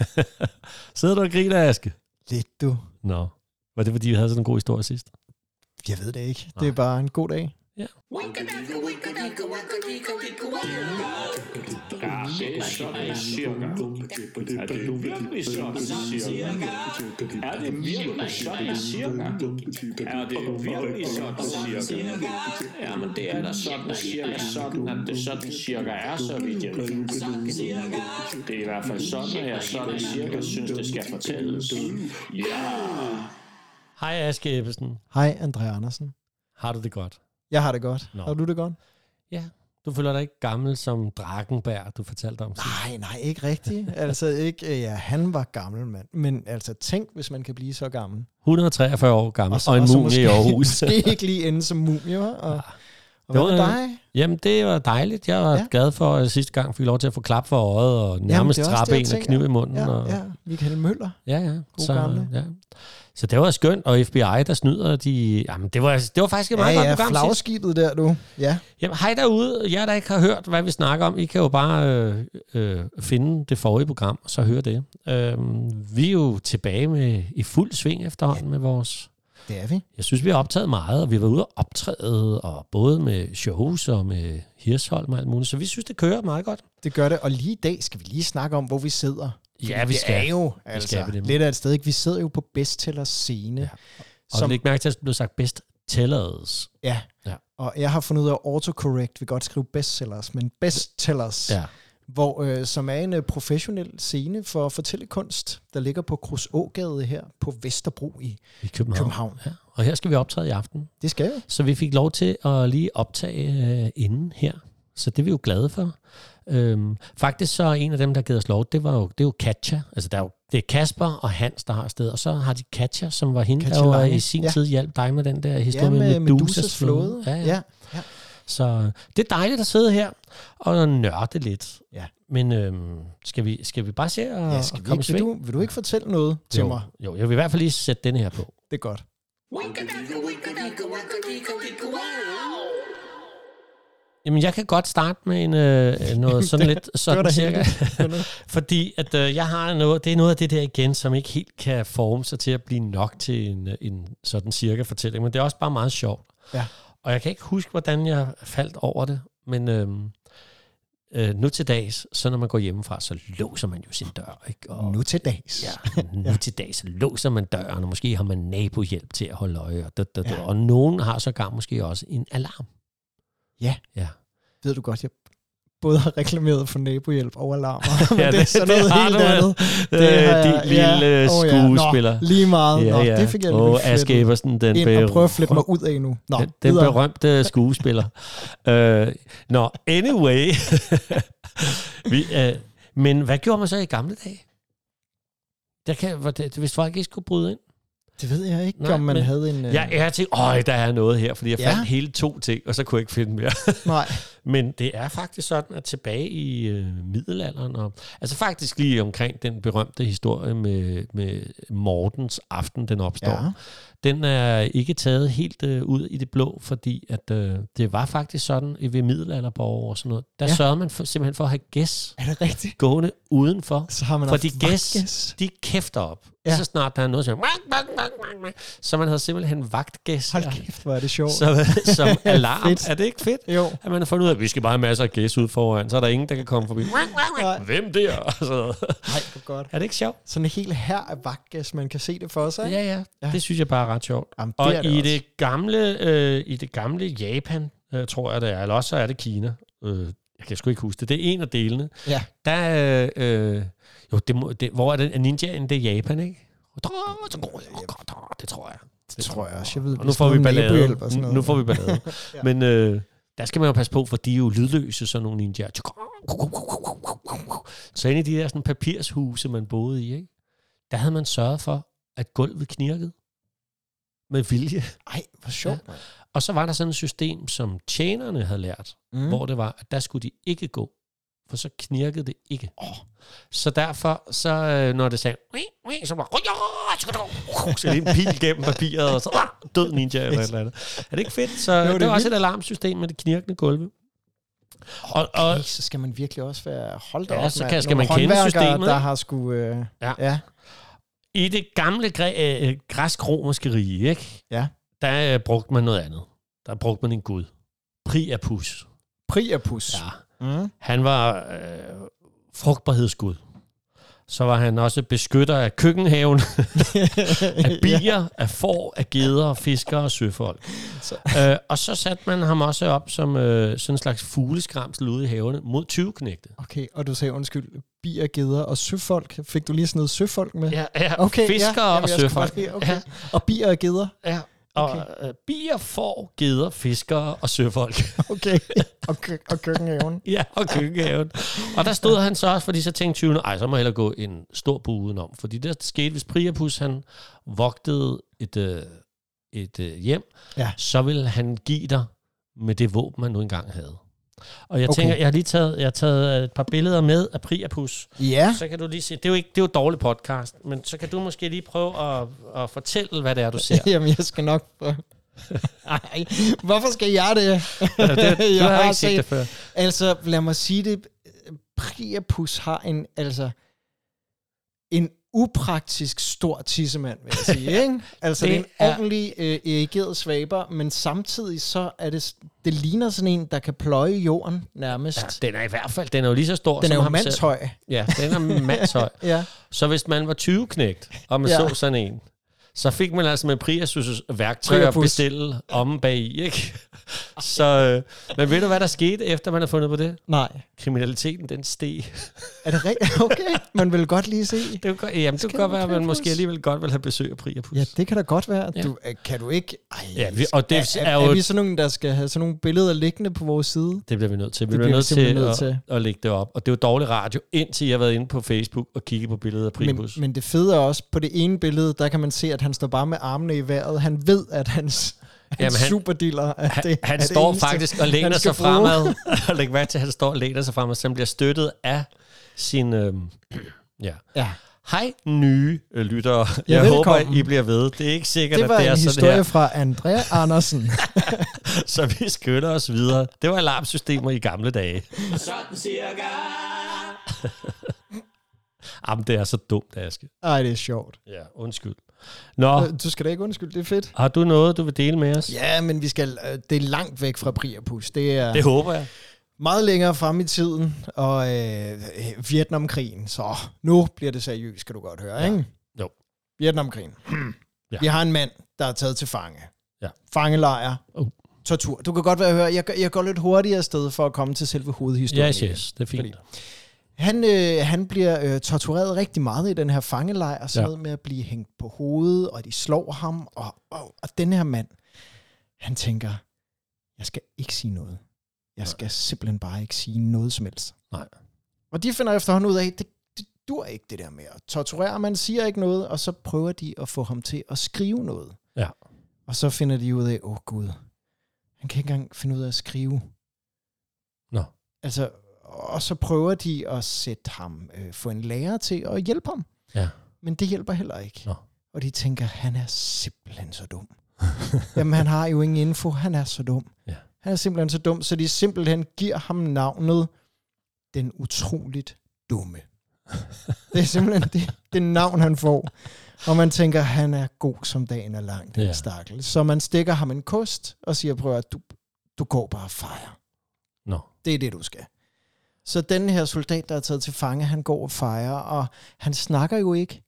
Sidder du og griner, Aske? Lidt du. Nå. Var det, fordi vi havde sådan en god historie sidst? Jeg ved det ikke. Det er bare en god dag. Ja. Ja, det er sådan cirka. Er det virkelig sådan cirka? Er det virkelig sådan cirka? Er det virkelig sådan cirka? Jamen, det er da sådan cirka sådan, at det sådan cirka er, så vidt jeg ved. Det er i hvert fald sådan, at jeg sådan cirka synes, det skal fortælles. Ja! Hej, Aske Ebbesen. Hej, André Andersen. Har du det godt? Jeg har det godt. Nå. Har du det godt? Ja. Du føler dig ikke gammel som Drakenberg, du fortalte om? Nej, nej, ikke rigtigt. altså ikke, øh, ja, han var gammel mand. Men altså, tænk, hvis man kan blive så gammel. 143 år gammel, og, så, og en mumie i Aarhus. måske ikke lige ende som mumie, og, og Det var- dig? Jamen, det var dejligt. Jeg var Ja. ja. glad for, at sidste gang fik lov til at få klap for øjet, og nærmest trappe en og tænker. kniv i munden. Ja, og, ja, Michael Møller. ja, ja. God så, gamle. ja. så det var skønt, og FBI, der snyder, de... Jamen, det var, det var faktisk et meget ja, godt ja, program sidst. flagskibet der, du. Ja, Jamen, hej derude. Jeg der ikke har hørt, hvad vi snakker om, I kan jo bare øh, øh, finde det forrige program, og så høre det. Øh, vi er jo tilbage med i fuld sving efterhånden med vores... det er vi. Jeg synes, vi har optaget meget, og vi var ude og optræde, og både med shows og med Hirsholm og alt muligt, så vi synes, det kører meget godt. Det gør det. Og lige i dag skal vi lige snakke om, hvor vi sidder. Ja, vi det skal. er jo altså, skal vi det. lidt af et sted. Ikke? Vi sidder jo på Bestsellers scene. Ja. Ja. Og Som, læg mærke til, at det blev sagt best tellers. ja. Ja. Og jeg har fundet ud af, at autocorrect vil godt skrive bestsellers, men bestsellers, Ja. Hvor, øh, som er en øh, professionel scene for fortællekunst, der ligger på Krusågade her på Vesterbro i I København. København. Ja. Og her skal vi optræde i aften. Det skal vi. Så vi fik lov til at lige optage øh, inden her. Så det er vi jo glade for. Øhm, faktisk så er en af dem, der givet os lov, det var jo, det er jo Katja. Altså der er jo, det er Kasper og Hans, der har sted. Og så har de Katja, som var hende, Katja der var i sin Ja. tid hjalp dig med den der historie Ja, med med Medusas Medusas flåde. Ja, ja. ja. ja. Så det er dejligt at sidde her og nørde lidt. Ja. Men øhm, skal, vi, skal vi bare se at, ja at skal vi komme ikke, vil, du, vil du ikke fortælle noget til jo, mig? Jo, jeg vil i hvert fald lige sætte den her på. Det er godt. Jamen, jeg kan godt starte med en, øh, noget sådan lidt Det sådan da cirka. Fordi at øh, jeg har noget, det er noget af det der igen, som ikke helt kan forme sig til at blive nok til en, øh, en sådan cirka fortælling, men det er også bare meget sjovt. Ja. Og jeg kan ikke huske, hvordan jeg faldt over det, men øh, øh, nu til dags, så når man går hjemmefra, så låser man jo sin dør. Ikke? Og, Nu til dags. Ja, nu til dags, så låser man døren, og måske har man nabohjælp til at holde øje. Og, da, da, ja. Ja. og nogen har sågar måske også en alarm. Ja. Ja. Ved du godt, jeg både har reklameret for nabohjælp og alarmer, men Ja, det, det- er sådan det noget har helt du andet. Øh, har din lille Åh, skuespiller. Nå, lige meget. Nå, det fik jeg lige Aske Eversen, den, ind og prøve at flippe mig ud af nu. Nå, den, den videre. berømte skuespiller. uh, Nå, anyway. Vi, uh, men hvad gjorde man så i gamle dage? Der kan, det, hvis folk ikke skulle bryde ind. Det ved jeg ikke, Nej, om man men havde en... øh, Jeg er til, øj, der er noget her, fordi jeg Ja. fandt hele to ting, og så kunne jeg ikke finde mere. Nej, Men det er faktisk sådan, at tilbage i øh, middelalderen, og, altså faktisk lige omkring den berømte historie med, med Mortens aften, den opstår, ja. Den er ikke taget helt øh, ud i det blå, fordi at øh, det var faktisk sådan i ved middelalderborg og sådan noget. Der Ja. sørgede man for, simpelthen for at have gæs Er det rigtigt? gående udenfor. Så har man Fordi gæs, de kæfter op. Ja. Så snart der er noget, så, så man havde simpelthen vagtgæs. Hold kæft, hvor er det sjovt. Så, som alarm. Fedt. er det ikke fedt? Jo. At man har fundet ud af, at vi skal bare have masser af gæs ud foran, så er der ingen, der kan komme forbi. Hvem der? Og Nej, hvor godt. er det ikke sjovt? Sådan en hel her af vagtgæs, man kan se det for sig. ikke? Ja, ja. Ja. Det synes jeg bare er ret sjovt. Jamen, det Og det i også. det gamle, øh, i det gamle Japan, øh, tror jeg det er, eller også så er det Kina. Øh, jeg kan sgu ikke huske det. Det er en af delene. Ja. Der, øh, øh, jo, det må, det, hvor er det? Ninjaen, det er Japan, ikke? Det tror jeg. Det tror jeg også. Jeg ved, Og nu får vi ballade. og sådan noget. Nu får vi ballade. Ja. Men øh, der skal man jo passe på, for de er jo lydløse, sådan nogle ninjaer. Så inde i de der sådan, papirshuse, man boede i, ikke? der havde man sørget for, at gulvet knirkede med vilje. Ej, hvor sjovt. Ja. Og så var der sådan et system, som tjenerne havde lært, mm. hvor det var, at der skulle de ikke gå, for så knirkede det ikke. Oh. Så derfor, så øh, når det sagde, så var så en pil gennem papiret, og så ah, død ninja eller et eller andet. Er det ikke fedt? Så Jo, det det er var også et alarmsystem med det knirkende gulve. Og, og, Okay, så skal man virkelig også være holdt Ja, op, så kan- skal man kende systemet, der har sgu... Øh, Ja. ja. I det gamle græ- øh, græsk-romerske rige, ikke? Ja. der øh, brugte man noget andet. Der brugte man en gud. Priapus. Priapus. Ja. Mm. Han var øh, frugtbarhedsgud. Så var han også beskytter af køkkenhaven, af bier, af får, af geder, fiskere og søfolk. Så- Øh, og så satte man ham også op som øh, sådan en slags fugleskramsel ude i havene mod 20 knægte. Okay, og du sagde undskyld, bier, geder og søfolk. Fik du lige sådan noget søfolk med? Ja, ja Okay, fiskere ja. og Jamen, søfolk. lige- Okay. Og bier og geder. Ja, Okay. okay. øh, bier, får, geder, fiskere og søfolk. Okay. og, kø- og køkkenhaven. ja, og køkkenhaven. Og der stod han så også, fordi så tænkte 20. ej, så må jeg hellere gå en stor bue udenom. Fordi det der skete, hvis Priapus han vogtede et, øh, et øh, hjem, Ja. så ville han give dig med det våben, man nu engang havde. Og jeg Okay. tænker, jeg har lige taget, jeg har taget et par billeder med af Priapus. Ja. Så kan du lige se, det er jo ikke det er jo et dårligt podcast, men så kan du måske lige prøve at, at fortælle, hvad det er, du ser. Jamen, jeg skal nok... Ej, hvorfor skal jeg det? Ja, det, du Jeg har, har ikke set set- det før. Altså, lad mig sige det. Priapus har en, altså, en upraktisk stor tissemand, vil jeg sige. Ikke? Altså, det, Det er en ordentlig øh, erigeret svaber, men samtidig så er det, det ligner sådan en, der kan pløje jorden nærmest. Ja, den er i hvert fald, den er jo lige så stor den som er jo ham selv. mandshøj. Ja, den er mandshøj. Ja. Så hvis man var 20 knægt, og man ja. så sådan en, så fik man altså med Priasus' værktøjer at Priapus. bestille om bag i, ikke? Så, øh, men ved du, hvad der skete, efter man har fundet på det? Nej. Kriminaliteten, den steg. Er det rigtigt? Okay, man vil godt lige se. Det kunne, godt- jamen, det kunne godt være, at man måske alligevel godt vil have besøg af Priapus. Ja, det kan da godt være. Ja. Du, øh, kan du ikke... Ej, Ja, vi- og det er, er er, jo- er vi sådan nogle, der skal have sådan nogle billeder liggende på vores side? Det bliver vi nødt til. Vi Det bliver bliver vi nødt til, nødt at, til. at lægge det op. Og det er jo dårlig radio, indtil jeg har været inde på Facebook og kigget på billedet af Men, Priapus. men det fede er også, på det ene billede, der kan man se, at han står bare med armene i vejret. Han ved, at hans, hans Jamen, han- superdealer er Han, det, han er det står eneste, faktisk og læner sig bruge. fremad. og læg mærke til, at han står og læner sig fremad, så han bliver støttet af sin... Øhm, ja. Ja, Hej nye øh, lyttere. Ja, Jeg velkommen. håber, I bliver ved. Det er ikke sikkert, det var at det er en sådan historie her, fra Andrea Andersen. så vi skynder os videre. Det var alarmsystemer i gamle dage. Sådan cirka. Jamen, det er så dumt, Aske. Ej, det er sjovt. Ja, undskyld. Nå, Øh, Du skal da ikke undskylde, det er fedt. har du noget, du vil dele med os? Ja, men vi skal, øh, det er langt væk fra Priapus. Det er Det håber jeg. meget længere frem i tiden, og øh, Vietnamkrigen. Så nu bliver det seriøst, skal du godt høre, Ja. ikke? Jo. Vietnamkrigen. Ja. Vi har en mand, der er taget til fange. Ja. Fangelejr. Uh. Tortur. Du kan godt være at høre, jeg, jeg går lidt hurtigere afsted for at komme til selve hovedhistorien. Yes, yes, det er fint. Fordi- Han, øh, han bliver øh, tortureret rigtig meget i den her fangelejr, sådan Ja. noget med at blive hængt på hovedet, og de slår ham, og, og, og den her mand, han tænker, jeg skal ikke sige noget. Jeg skal simpelthen bare ikke sige noget som helst. Nej. Og de finder efterhånden ud af, det, det dur ikke det der med at torturere, man siger ikke noget, og så prøver de at få ham til at skrive noget. Ja. Og så finder de ud af, åh oh, gud, han kan ikke engang finde ud af at skrive. Nå. Altså, og så prøver de at sætte ham, øh, få en lærer til at hjælpe ham. Ja. Men det hjælper heller ikke. Nå. Og de tænker, han er simpelthen så dum. Jamen, han har jo ingen info. Han er så dum. Ja. Han er simpelthen så dum, så de simpelthen giver ham navnet Den Utroligt Dumme. det er simpelthen det, det navn, han får. Og man tænker, han er god som dagen er lang, den Ja. stakkel. Så man stikker ham en kost og siger, prøv at du, du går bare og fejrer. Nå. Det er det, du skal. Så den her soldat, der er taget til fange, han går og fejrer, og han snakker jo ikke.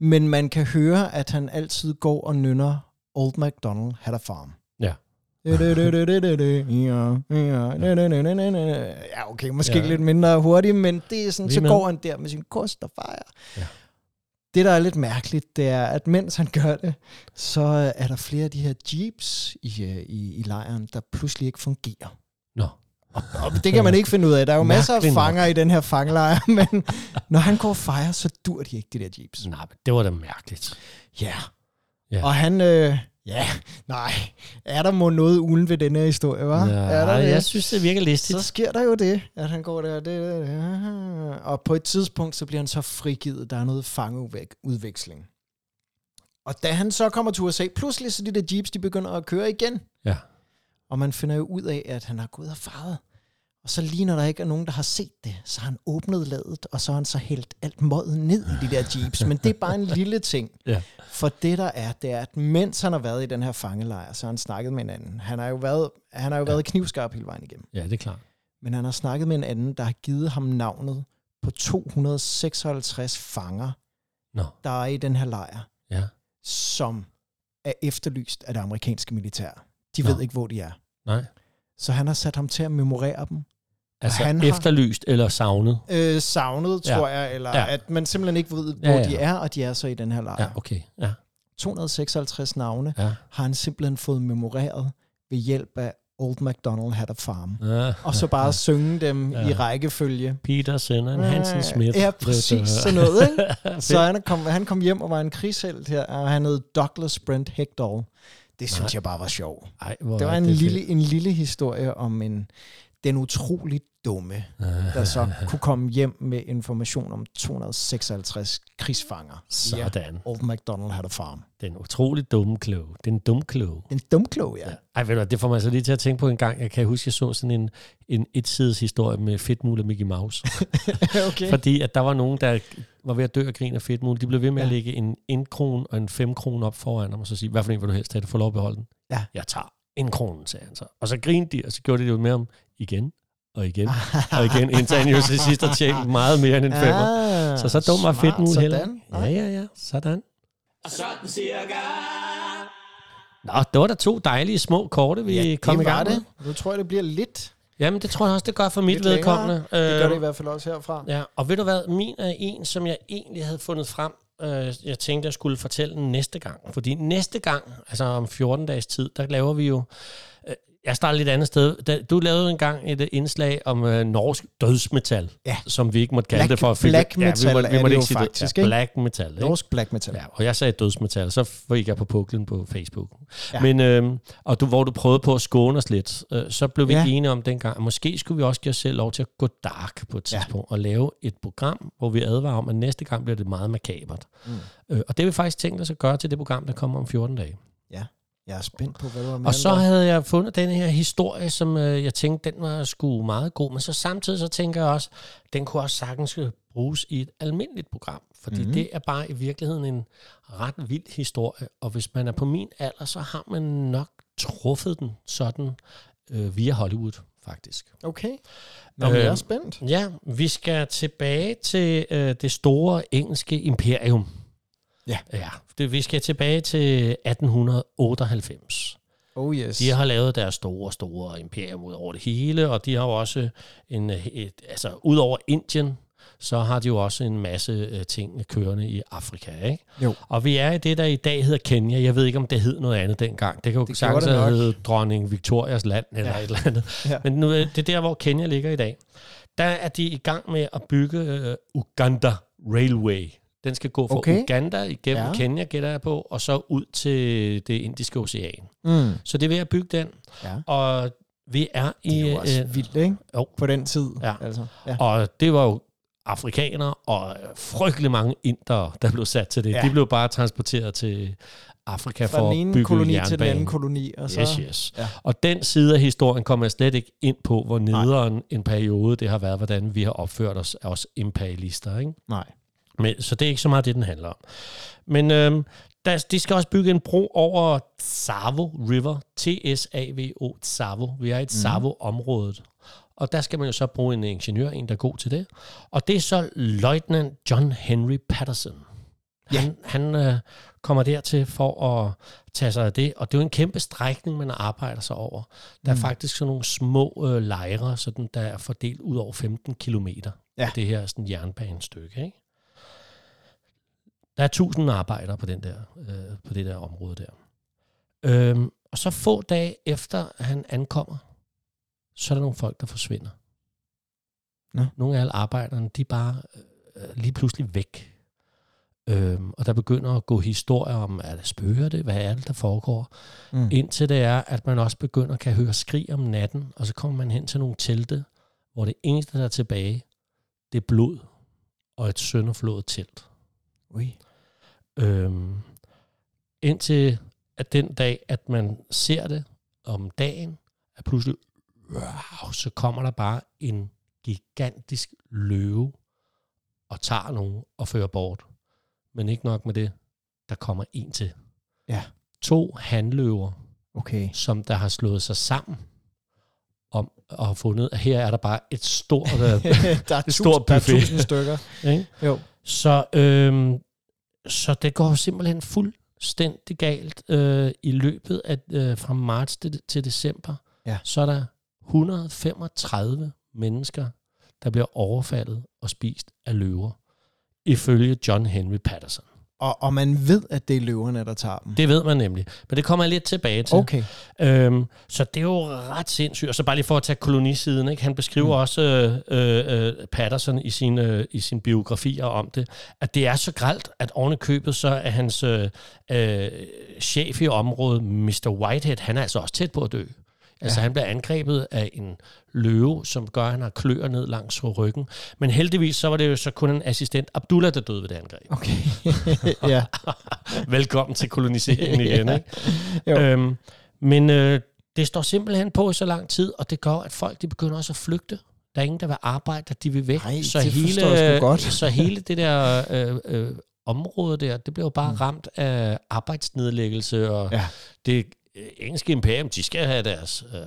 Men man kan høre, at han altid går og nynner Old MacDonald had a farm. Ja. Ja, okay, måske Ja. lidt mindre hurtigt, men det er sådan, så går han der med sin kost og fejrer. Ja. Det, der er lidt mærkeligt, det er, at mens han gør det, så er der flere af de her jeeps i, øh, i, i lejren, der pludselig ikke fungerer. Nå. Og det kan man ikke finde ud af. Der er jo masser af Mærkeligt nok. fanger i den her fangelejr, men når han går og fejrer, så dur de ikke, de der jeeps. Nej, men det var da mærkeligt. Ja. Ja. Og han, øh, ja, nej, er der må noget ulen ved den her historie, hva'? Ja, er der det? jeg synes, det virker listigt. så sker der jo det, at han går der, det, det, det. og på et tidspunkt, så bliver han så frigivet. Der er noget fangeudveksling. Og da han så kommer til USA, pludselig så de der jeeps, de begynder at køre igen. Ja. Og man finder jo ud af, at han har gået og faret. Og så lige når der ikke er nogen, der har set det, så har han åbnet ladet, og så har han så hældt alt møget ned i de der jeeps. Men det er bare en lille ting. Ja. For det der er, det er, at mens han har været i den her fangelejr, så har han snakket med en anden. Han har jo været, han har jo Ja. været knivskarp hele vejen igennem. Ja, det er klart. Men han har snakket med en anden, der har givet ham navnet på 256 fanger, Nå, der er i den her lejr, ja. som er efterlyst af det amerikanske militær. De Nå. ved ikke, hvor de er. Nej. Så han har sat ham til at memorere dem. Altså han har- efterlyst eller savnet. Øh, savnet, Ja. tror jeg, eller Ja. ja. at man simpelthen ikke ved, hvor Ja, ja, ja. ja. de er, og de er så i den her lejr. Ja, Ja. okay. Ja, 256 navne ja. har han simpelthen fået memoreret ved hjælp af Old MacDonald Had a Farm. ja. Og så bare synge dem Ja. i rækkefølge. Peter Sender, Hansen Smith. Ja, præcis sådan noget, ikke? Så han kom, han kom hjem og var en krigshelt her, og han hed Douglas Brent Hegdahl. Det synes Nej. jeg bare var sjov. Ej, hvor Det var en fedt. lille, en lille historie om en, den utroligt dumme, der så kunne komme hjem med information om 256 krigsfanger. Ja. Sådan. Old MacDonald had a farm. Den utrolig dumme klog. Den dumme klog. En dumklog, ja. Ja. Ej, ved du, det får mig så lige til at tænke på en gang. Jeg kan huske, jeg så sådan en, en etsides historie med Fedtmule og Mickey Mouse. okay. Fordi at der var nogen, der var ved at dø af grin af Fedtmule. De blev ved med ja. at Ja. lægge en 1 kron og en 5 kron op foran ham, og så sige, hvad for en vil du helst have? Du får lov at beholde den. Ja. Jeg tager en krone, sagde han så. Og så grinede de, og så gjorde de det jo med ham igen og igen og igen, indtil han jo til sidst har tjent meget mere end en femmer. Ah, Så så dum var smart, Fedtmule heller. Ja, ja, ja. Sådan. Sådan cirka. Nå, det var da to dejlige små korte, vi Ja, kom i gang med. det. Nu tror jeg, det bliver lidt. Jamen, det tror jeg også, det gør for mit Lidt længere. vedkommende. Det gør det i Øh, hvert fald også herfra. Ja, og ved du hvad, min er en, som jeg egentlig havde fundet frem. Øh, jeg tænkte, jeg skulle fortælle den næste gang. Fordi næste gang, altså om 14 dages tid, der laver vi jo... Øh, jeg starter lidt andet sted. Du lavede engang et øh, indslag om øh, norsk dødsmetal, Ja. som vi ikke måtte kalde Black- det for. at black vi, metal må, er det jo faktisk, ja, ikke? Black metal, ikke? Norsk black metal. Ja, og jeg sagde dødsmetal, så fik jeg på puklen på Facebook. Ja. Ja. Men, øhm, og du, hvor du prøvede på at skåne os lidt, øh, så blev vi ja. Ja. enige om dengang, at måske skulle vi også give os selv lov til at gå dark på et Ja. tidspunkt, og lave et program, hvor vi advarer om, at næste gang bliver det meget makabert. Mm. Øh, og det har vi faktisk tænkt os at gøre til det program, der kommer om 14 dage. Jeg er spændt på, hvad du har med. Og så havde jeg fundet den her historie, som øh, jeg tænkte, den var sgu meget god, men så samtidig så tænker jeg også, den kunne også sagtens øh, bruges i et almindeligt program, fordi. Mhm. det er bare i virkeligheden en ret vild historie, og hvis man er på min alder, så har man nok truffet den sådan øh, via Hollywood, faktisk. Okay. Nå, men jeg er Øh, spændt. Ja, vi skal tilbage til øh, det store engelske imperium. Ja. Ja, det, vi skal tilbage til 1898. Oh yes. De har lavet deres store, store imperium ud over det hele, og de har jo også en, øh, et, altså ud over Indien, så har de jo også en masse øh, ting kørende i Afrika, ikke? Jo. Og vi er i det, der i dag hedder Kenya. Jeg ved ikke, om det hed noget andet dengang. Det kan jo Det sagtens have heddet dronning Victorias land, eller Ja. et eller andet. Ja. Men nu, er det er der, hvor Kenya ligger i dag. Der er de i gang med at bygge øh, Uganda Railway. Den skal gå fra Okay. Uganda igennem Ja. Kenya, gætter jeg på, og så ud til det indiske ocean. Mm. Så det er ved at bygge den, Ja. og vi er i... Det er jo også øh, vildt, ikke? jo. På den tid. Ja. Altså. ja. og det var jo afrikanere og frygtelig mange indere, der blev sat til det. Ja. De blev bare transporteret til Afrika Fra for den at bygge koloni jernbane. til den anden koloni. Og så, Yes, yes. Ja. Og den side af historien kommer jeg slet ikke ind på, hvor nederen en periode det har været, hvordan vi har opført os, os imperialister. Ikke? Nej. Men, så det er ikke så meget det, den handler om. Men øhm, der, de skal også bygge en bro over Tsavo River, T-S-A-V-O, Tsavo. Vi er i et Tsavo-området. Og der skal man jo så bruge en ingeniør, en der er god til det. Og det er så Lieutenant John Henry Patterson. Ja. Han, han øh, kommer dertil for at tage sig af det, og det er jo en kæmpe strækning, man arbejder sig over. Der er Mm. faktisk sådan nogle små øh, lejre, sådan, der er fordelt ud over 15 kilometer. Ja. Det her er sådan jernbanestykke, ikke? Der er tusind arbejdere på, den der, øh, på det der område der. Øhm, og så få dage efter han ankommer, så er der nogle folk, der forsvinder. Nå. Nogle af alle arbejderne, de er bare øh, lige pludselig væk. Øhm, og der begynder at gå historier om, er det spøger det? Hvad er det, der foregår? Mm. Indtil det er, at man også begynder at kan høre skrig om natten, og så kommer man hen til nogle telte, hvor det eneste, der er tilbage, det er blod og et sønderflået telt. Ui. Øhm, indtil at den dag, at man ser det om dagen, er pludselig wow, så kommer der bare en gigantisk løve og tager nogen og fører bort. Men ikke nok med det. Der kommer en til. Ja. To handløver, Okay. som der har slået sig sammen om og har fundet, at her er der bare et stort... øh, der, er Et stort tusind, der er buffet. tusind stykker. ikke? Jo. Så, øhm, så det går simpelthen fuldstændig galt øh, i løbet af øh, fra marts til, til december. Ja. Så er der 135 mennesker, der bliver overfaldet og spist af løver, ifølge John Henry Patterson. Og, og man ved, at det er løverne, der tager dem. Det ved man nemlig, men det kommer jeg lidt tilbage til. Okay. Øhm, så det er jo ret sindssygt. Og så bare lige for at tage kolonisiden, ikke? han beskriver mm. også øh, øh, Patterson i sine, øh, i sine biografier om det, at det er så gralt, at oven købet, så er hans øh, øh, chef i området, Mr. Whitehead, han er altså også tæt på at dø. Altså Ja. ja. han bliver angrebet af en løve, som gør, at han har kløer ned langs ryggen. Men heldigvis så var det jo så kun en assistent, Abdullah, der døde ved det angreb. Okay. ja. Velkommen til koloniseringen igen. Ikke? Jo. Øhm, men øh, det står simpelthen på i så lang tid, og det gør, at folk de begynder også at flygte. Der er ingen, der vil arbejde, de vil væk. Ej, så, det sgu godt. så hele det der øh, øh, område der, det bliver jo bare Mm. ramt af arbejdsnedlæggelse, og Ja. det øh, engelske imperium, de skal have deres, øh,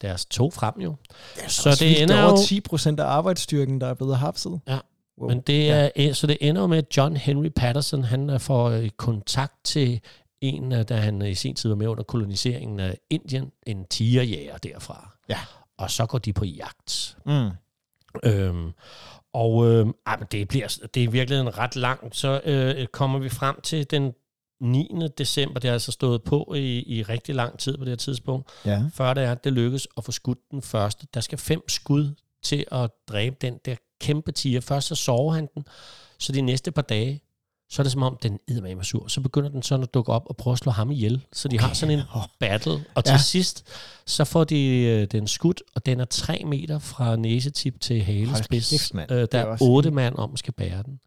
deres tog frem jo. Så Så det det ender over jo- 10 procent af arbejdsstyrken, der er blevet hapset. Ja. Wow. Men det er, ja. så det ender med, at John Henry Patterson, han er får øh, kontakt til en, øh, da han i sin tid var med under koloniseringen af Indien, en tigerjæger derfra. Ja. Og så går de på jagt. Mm. Øhm, og øh, ej, det, bliver, det er virkelig en ret langt. Så øh, kommer vi frem til den 9. december. Det har altså stået på i, i rigtig lang tid på det her tidspunkt. Ja. Før det er, at det lykkes at få skudt den første. Der skal fem skud til at dræbe den der kæmpe tiger. Først så sover han den, så de næste par dage, så er det som om, den er med sur. Så begynder den sådan at dukke op og prøve at slå ham ihjel. Så de har sådan en battle. Og til Ja. sidst, så får de øh, den skudt, og den er tre meter fra næsetip til halespids. kæft. Øh, der er otte mand om, skal bære den.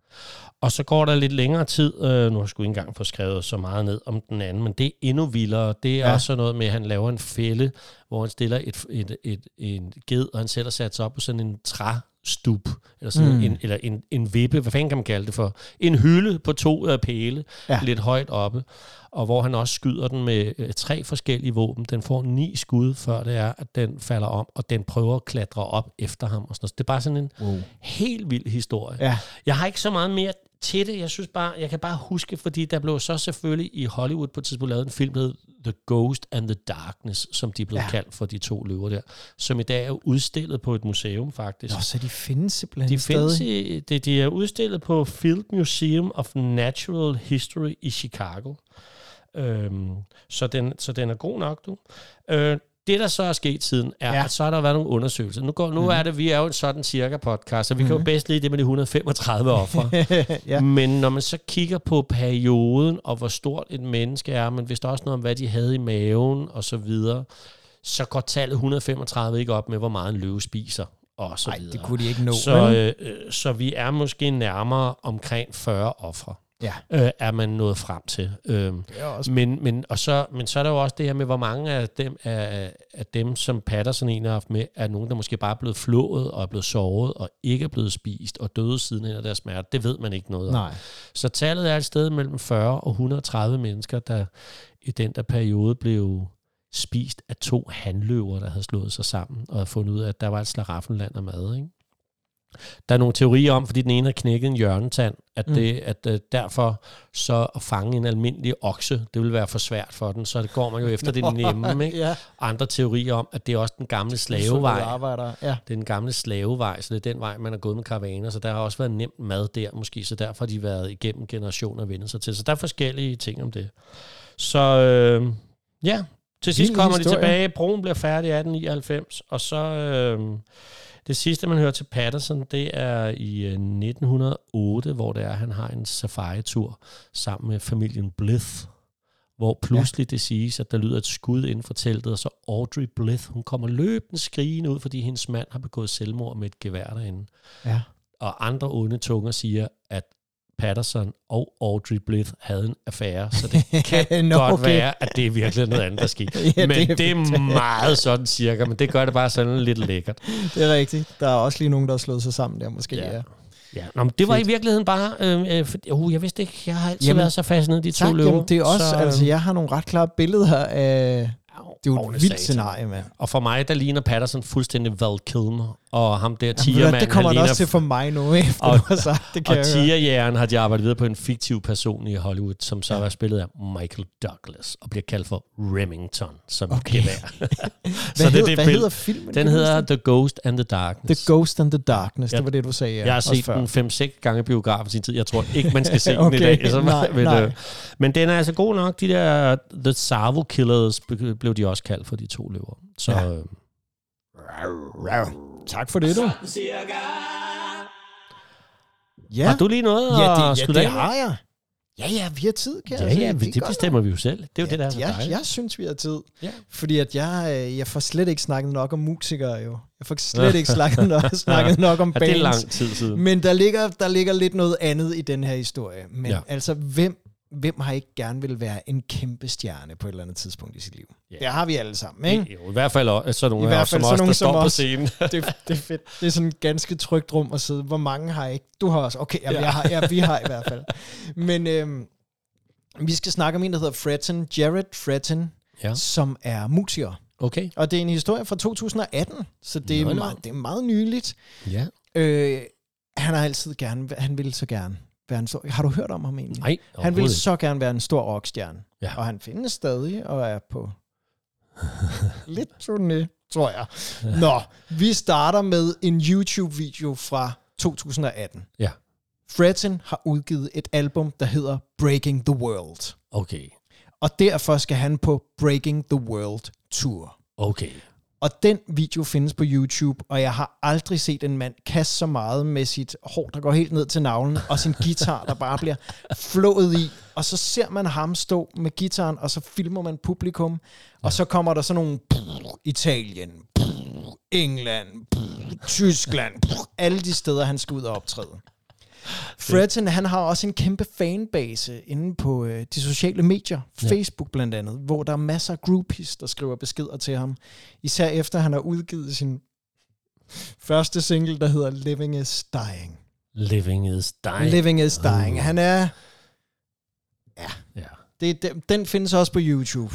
Og så går der lidt længere tid, øh, nu har jeg sgu ikke engang få skrevet så meget ned om den anden, men det er endnu vildere. Det er Ja. også noget med, at han laver en fælde, hvor han stiller et, et, et, en ged, og han sætter sat sig op på sådan en træstup, eller, sådan Mm. en, eller en, en vippe, hvad fanden kan man kalde det for? En hylde på to øh, pæle, ja. lidt højt oppe, og hvor han også skyder den med øh, tre forskellige våben. Den får ni skud, før det er, at den falder om, og den prøver at klatre op efter ham. Og sådan noget. Det er bare sådan en Wow. helt vild historie. Ja. Jeg har ikke så meget mere til det. Jeg synes bare, jeg kan bare huske, fordi der blev så selvfølgelig i Hollywood på et tidspunkt lavet en film, der hed The Ghost and the Darkness, som de blev ja. kaldt for de to løver der, som i dag er udstillet på et museum faktisk. Nå, så de findes simpelthen De findes stadig. i, de, de er udstillet på Field Museum of Natural History i Chicago. Øhm, så, den, så den er god nok, du. Øh, det, der så er sket siden, er, Ja. at så har der været nogle undersøgelser. Nu, går, nu mm. er det, vi er jo en sådan cirka podcast, så vi mm. kan jo Mhm. bedst lide det med de 135 ofre. ja. Men når man så kigger på perioden, og hvor stort et menneske er, men hvis der også noget om, hvad de havde i maven, og så videre, så går tallet 135 ikke op med, hvor meget en løve spiser, og så Nej, det kunne de ikke nå. Så, øh, øh, så vi er måske nærmere omkring 40 ofre, ja, øh, er man nået frem til. Også... men, men, og så, men så er der jo også det her med, hvor mange af dem, af, af dem som Patterson egentlig har haft med, er nogen, der måske bare er blevet flået og er blevet såret og ikke er blevet spist og døde siden af deres smerte. Det ved man ikke noget om. Nej. Så tallet er et sted mellem 40 og 130 mennesker, der i den der periode blev spist af to handløver, der havde slået sig sammen og havde fundet ud af, at der var et slaraffenland af mad. Ikke? Der er nogle teorier om, fordi den ene har knækket en hjørnetand, at, Mm. det, at uh, derfor så at fange en almindelig okse, det vil være for svært for den, så det går man jo efter det nemme. Ikke? ja. Andre teorier om, at det er også den gamle slavevej. Arbejdere. Ja. Det er den gamle slavevej, så det er den vej, man har gået med karavaner, så der har også været nemt mad der måske, så derfor har de været igennem generationer og vendt sig til. Så der er forskellige ting om det. Så øh, ja, til sidst kommer de historie. tilbage, broen bliver færdig i 1899, og så øh, det sidste, man hører til Patterson, det er i øh, 1908, hvor det er, han har en safari-tur sammen med familien Blythe, hvor pludselig ja. det siges, at der lyder et skud inden for teltet, og så Audrey Blythe, hun kommer løbende skrigende ud, fordi hendes mand har begået selvmord med et gevær derinde. Ja. Og andre onde tunger siger, at Patterson og Audrey Blythe havde en affære, så det kan Nå, godt okay. være, at det er virkelig noget andet, der skete. Ja, men det er det er meget sådan cirka, men det gør det bare sådan lidt lækkert. Det er rigtigt. Der er også lige nogen, der har slået sig sammen der, måske. Ja. Ja. Ja, nå, men det var Fedt. i virkeligheden bare, øh, øh, for, uh, jeg vidste ikke, jeg har altid Jamen, været så fascineret i de to Tak, løver. jamen, det er også, så, så, altså, jeg har nogle ret klare billeder af... Det er jo et vildt scenarie, mand. Og for mig, der ligner Patterson fuldstændig Val Kilmer, og ham der tigermand, hvad, det kommer han også til for mig nu, efter Og- du har sagt. Det kan Og tigerjægeren har de arbejdet videre på en fiktiv person i Hollywood, som så ja. var spillet af Michael Douglas, og bliver kaldt for Remington, som okay. Okay. gevær. Hvad, så det, hedder, det hvad billede- hedder filmen? Den hedder The Ghost and the det? Darkness. The Ghost and the Darkness. Ja. Det var det, du sagde. Ja, Jeg har set før. den 5-6 gange i biografen sin tid. Jeg tror ikke, man skal se den i Okay, dag. Så, nej, men, nej. øh, men den er altså god nok. De der The Savo Killers blev de også kaldt for de to løver. Så Ja. øh, Tak for det, du. Ja, har du lige noget ja, at det, ja, slutte det af har jeg. Ja, ja, vi har tid, kan Ja, jeg ja, det, det er bestemmer vi jo selv. Det er jo Ja, det, der er jeg, dejligt. jeg synes, vi har tid. Ja. Fordi at jeg, øh, jeg får slet ikke snakket nok om musikere jo. Jeg får slet ikke snakket nok, snakket nok om Ja, det er bands. lang tid siden. Men der ligger, der ligger lidt noget andet i den her historie. Men Ja. ja. altså, hvem, hvem har ikke gerne vil være en kæmpe stjerne på et eller andet tidspunkt i sit liv? Ja. Det har vi alle sammen, ikke? Jo, I hvert fald også sådan nogle I hvert os, som fald os, der står som på scenen. Det, det er fedt. Det er sådan et ganske trygt rum at sidde. Hvor mange har ikke? Du har også. Okay, jamen, Ja. jeg har, ja, vi har i hvert fald. Men øhm, vi skal snakke om en, der hedder Fretton, Jared Fretton, Ja. som er musiker. Okay. Og det er en historie fra 2018, så det er, nå. meget, det er meget nyligt. Ja. Øh, han har altid gerne, han ville så gerne være en stor... Har du hørt om ham egentlig? Nej, Han ville så gerne være en stor rockstjerne. Ja. Og han findes stadig og er på lidt turné, tror jeg. Nå, vi starter med en YouTube-video fra 2018. Ja. Fretton har udgivet et album, der hedder Breaking the World. Okay. Og derfor skal han på Breaking the World Tour. Okay. Og den video findes på YouTube, og jeg har aldrig set en mand kaste så meget med sit hår, der går helt ned til navlen, og sin guitar, der bare bliver flået i. Og så ser man ham stå med gitaren, og så filmer man publikum, og så kommer der sådan nogle Italien, England, Tyskland, alle de steder, han skal ud og optræde. Fredton, han har også en kæmpe fanbase inde på øh, de sociale medier, Ja. Facebook blandt andet, hvor der er masser af groupies, der skriver beskeder til ham. Især efter han har udgivet sin første single, der hedder Living is Dying. Living is dying. Living is Dying. Uh. Han er... Ja. Det, den, den findes også på YouTube.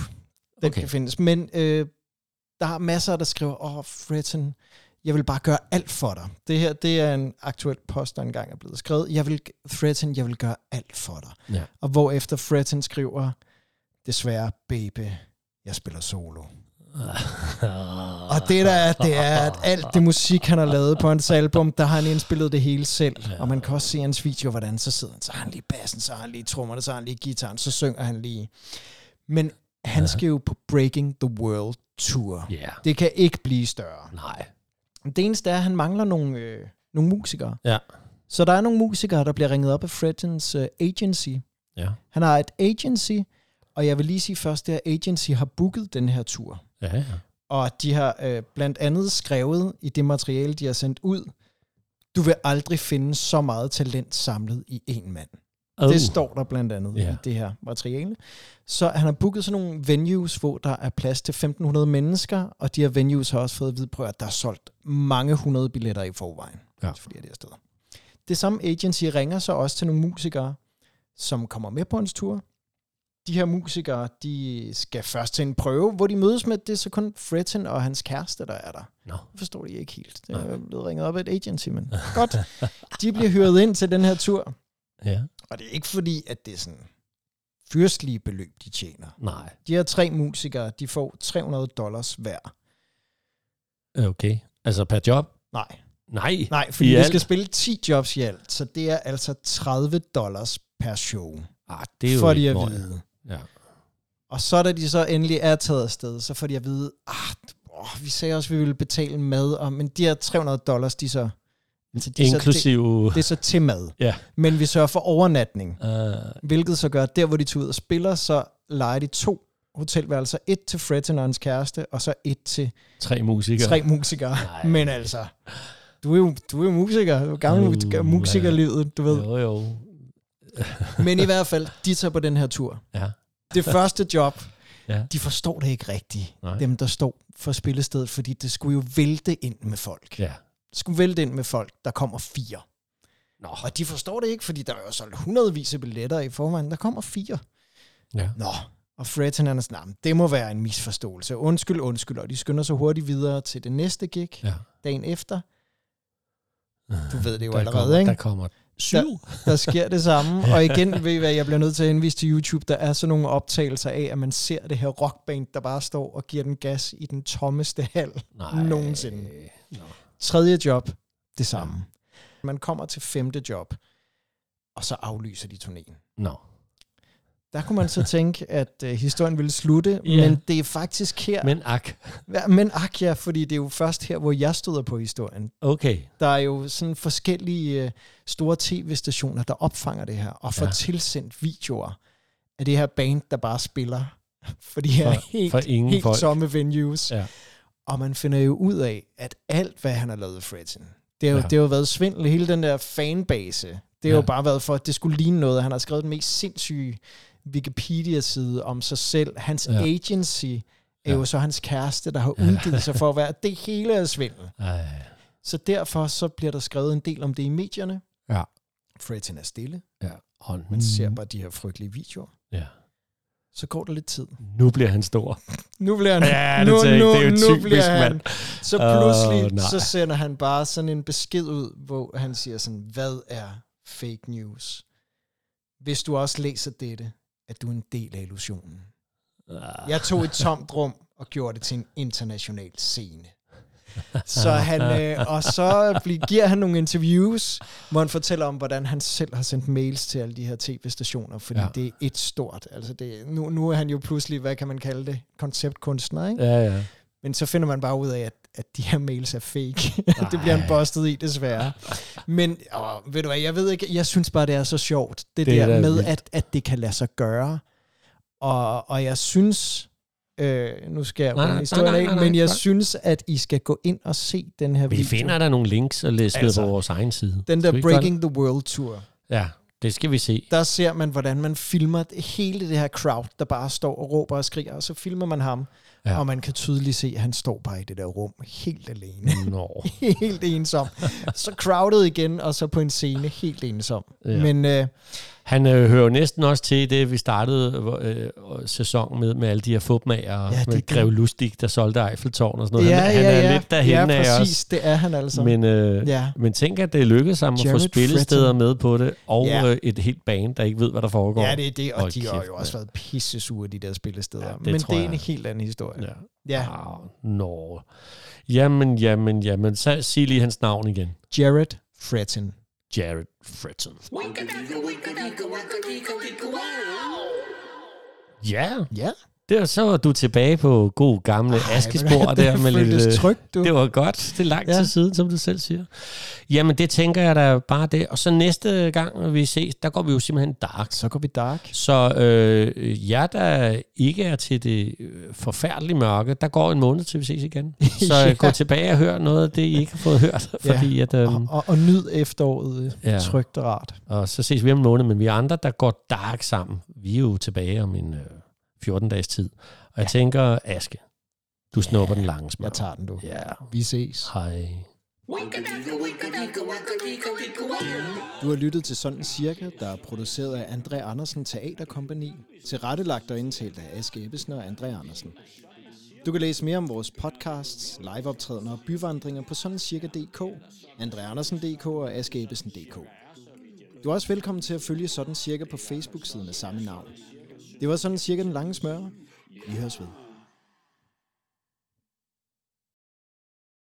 Den Okay. kan findes. Men øh, der er masser, der skriver, åh, oh, Fretton, jeg vil bare gøre alt for dig. Det her, det er en aktuel post, der engang er blevet skrevet. Jeg vil, Fretton, jeg vil gøre alt for dig. Ja. Og hvorefter Fretton skriver, desværre, baby, jeg spiller solo. Og det der er, det er, at alt det musik, han har lavet på hans album, der har han indspillet det hele selv. Ja. Og man kan også se hans video, hvordan så sidder han, så har han lige bassen, så har han lige trommerne, så har han lige gitaren, så synger han lige. Men han Ja. skal jo på Breaking the World Tour. Ja. Det kan ikke blive større. Nej. Det eneste er, at han mangler nogle, øh, nogle musikere. Ja. Så der er nogle musikere, der bliver ringet op af Frettons øh, agency. Ja. Han har et agency, og jeg vil lige sige først, at agency har booket den her tur. Ja, ja. Og de har øh, blandt andet skrevet i det materiale, de har sendt ud, du vil aldrig finde så meget talent samlet i en mand. Oh. Det står der blandt andet Ja. i det her materiale. Så han har booket sådan nogle venues, hvor der er plads til 1500 mennesker, og de her venues har også fået at vide, prøv at der er solgt mange hundrede billetter i forvejen. Ja. Til flere af de her steder. Det samme agency ringer så også til nogle musikere, som kommer med på hans tur. De her musikere, de skal først til en prøve, hvor de mødes med, det er så kun Fretton og hans kæreste, der er der. Nå. Det forstår de ikke helt. Det er blevet ringet op af et agency, men godt. De bliver hyret ind til den her tur. Ja. Og det er ikke fordi, at det er sådan fyrstlige beløb, de tjener. Nej. De her tre musikere, de får 300 dollars hver. Okay. Altså per job? Nej, Nej. nej fordi de skal spille 10 jobs i alt, så det er altså 30 dollars per show, Ah, det er jo ikke de at vide. Ja. Og så da de så endelig er taget afsted, så får de at vide, ah, åh, vi sagde også, at vi ville betale mad, og, men de her 300 dollars, de så, altså, de er så, det, det er så til mad. Ja. Men vi sørger for overnatning. Uh, Hvilket så gør, at der hvor de tager ud og spiller, så leger de to hotelværelser. Et til Fretton og hans kæreste, og så et til tre musikere. tre musikere. Nej. Men altså, du er jo, du er jo musiker. Du er gammel uh, musikerlivet, du ved. Jo, jo. Men i hvert fald, de tager på den her tur. Ja. Det første job, Ja. de forstår det ikke rigtigt, Nej. dem der står for spillestedet, fordi det skulle jo vælte ind med folk. Ja. Skulle vælte ind med folk, der kommer fire. Nå. Og de forstår det ikke, fordi der er jo solgt hundredvis af billetter i forvejen. Der kommer fire. Ja. Nå, og Fred han er sådan, "Nah, men det må være en misforståelse. Undskyld, undskyld. Og de skynder sig hurtigt videre til det næste gig Ja. dagen efter. Du ved det jo der allerede, kommer, ikke? Der kommer syv. Der sker det samme. Og igen, ved I hvad, jeg bliver nødt til at henvise til YouTube. Der er sådan nogle optagelser af, at man ser det her rockband, der bare står og giver den gas i den tommeste hal Nej. nogensinde. Nå. Tredje job, det samme. Man kommer til femte job, og så aflyser de turnéen. Nå. Der kunne man så tænke, at uh, historien ville slutte, Ja. men det er faktisk her. Men, ak. men ak ja, fordi det er jo først her, hvor jeg støder på historien. Okay. Der er jo sådan forskellige uh, store tv-stationer, der opfanger det her, og får Ja. ja. tilsendt videoer af det her band, der bare spiller for de her For- helt, for ingen helt folk. tomme venues. Ja. Og man finder jo ud af, at alt, hvad han har lavet Fredson, det har, jo, Ja. det har jo været svindel. Hele den der fanbase, det har Ja. jo bare været for, at det skulle ligne noget. Han har skrevet den mest sindssyge Wikipedia-side om sig selv. Hans Ja. agency er Ja. jo så hans kæreste, der har udgivet sig for at være, det hele er svindel. Ej. Så derfor så bliver der skrevet en del om det i medierne. Ja. Fredson er stille. Ja. Og Man ser bare de her frygtelige videoer. Ja. Så går der lidt tid. Nu bliver han stor. Nu bliver han... Ja, det nu, Det er jo nu typisk, bliver han. mand. Så pludselig, nej. så sender han bare sådan en besked ud, hvor han siger sådan, hvad er fake news? Hvis du også læser dette, er du en del af illusionen. Ah. Jeg tog et tomt rum og gjorde det til en international scene. Så han, øh, og så bliver, giver han nogle interviews, hvor han fortæller om, hvordan han selv har sendt mails til alle de her tv-stationer, fordi Ja. det er et stort. Altså det, nu, nu er han jo pludselig, hvad kan man kalde det, konceptkunstner, ikke? Ja, ja. Men så finder man bare ud af, at, at de her mails er fake. det bliver han bustet i, desværre. Men åh, ved du hvad, jeg ved ikke, jeg synes bare, det er så sjovt, det, Det er der da med, at, at det kan lade sig gøre. Og, og jeg synes, øh, nu skal jeg Nej, historien nej, af, nej, nej, men jeg nej. synes, at I skal gå ind og se den her Vi video. finder der nogle links og læser altså, på vores egen side. den der vi Breaking the World Tour. Ja, det skal vi se. Der ser man, hvordan man filmer det- hele det her crowd, der bare står og råber og skriger, og så filmer man ham, Ja. og man kan tydeligt se, at han står bare i det der rum, helt alene. Nå. helt ensom. Så crowded igen, og så på en scene, helt ensom. Ja. Men øh, Han øh, hører jo næsten også til det, vi startede øh, sæsonen med, med alle de her fupmager, ja, det med Grev Lustig, der solgte Eiffeltårn og sådan noget. ja, han, ja, han er ja. lidt derhen ja, af præcis, os. det er han altså. Men, øh, ja. men tænk, at det lykkedes ham at få Jared spillesteder Fretton. med på det, og Ja. øh, et helt band, der ikke ved, hvad der foregår. ja, det er det, og Hold de har kæft, jo også været pisse sure, de der spillesteder. Ja, det Men det er jeg. en helt anden historie. Ja. Ja. Ah, Nå. Jamen, jamen, jamen. Så sig lige hans navn igen. Jared Fretton. Jared Fretton. Ja, Ja. Det var, så var du tilbage på god gamle askespor det der med lidt... øh, trygt, du. Det var godt. Det er lang tid Ja. siden, som du selv siger. Jamen, det tænker jeg da bare det. Og så næste gang, vi ses, der går vi jo simpelthen dark. Så går vi dark. Så øh, jer, der ikke er til det øh, forfærdelige mørke, der går en måned til vi ses igen. Så Ja. ja. gå tilbage og hør noget af det, I ikke har fået hørt. Ja. Fordi at, øh, Og, og, og nyd efteråret Ja. ja. trygt og rart. og så ses vi om en måned, men vi andre, der går dark sammen. Vi er jo tilbage om en øh, 14-dages tid. Og jeg tænker, Aske, du snupper den lange smør. Jeg tager den, du. Ja, Vi ses. hej. Du har lyttet til Sådan Cirka, der er produceret af André Andersen Teaterkompagni, tilrettelagt og indtalt af Aske Ebbesen og André Andersen. Du kan læse mere om vores podcasts, liveoptrædener og byvandringer på sådancirka.dk, andreandersen.dk og askeebbesen.dk. Du er også velkommen til at følge Sådan Cirka på Facebook-siden af samme navn. Det var Sådan Cirka den lange smør. Vi høres ved.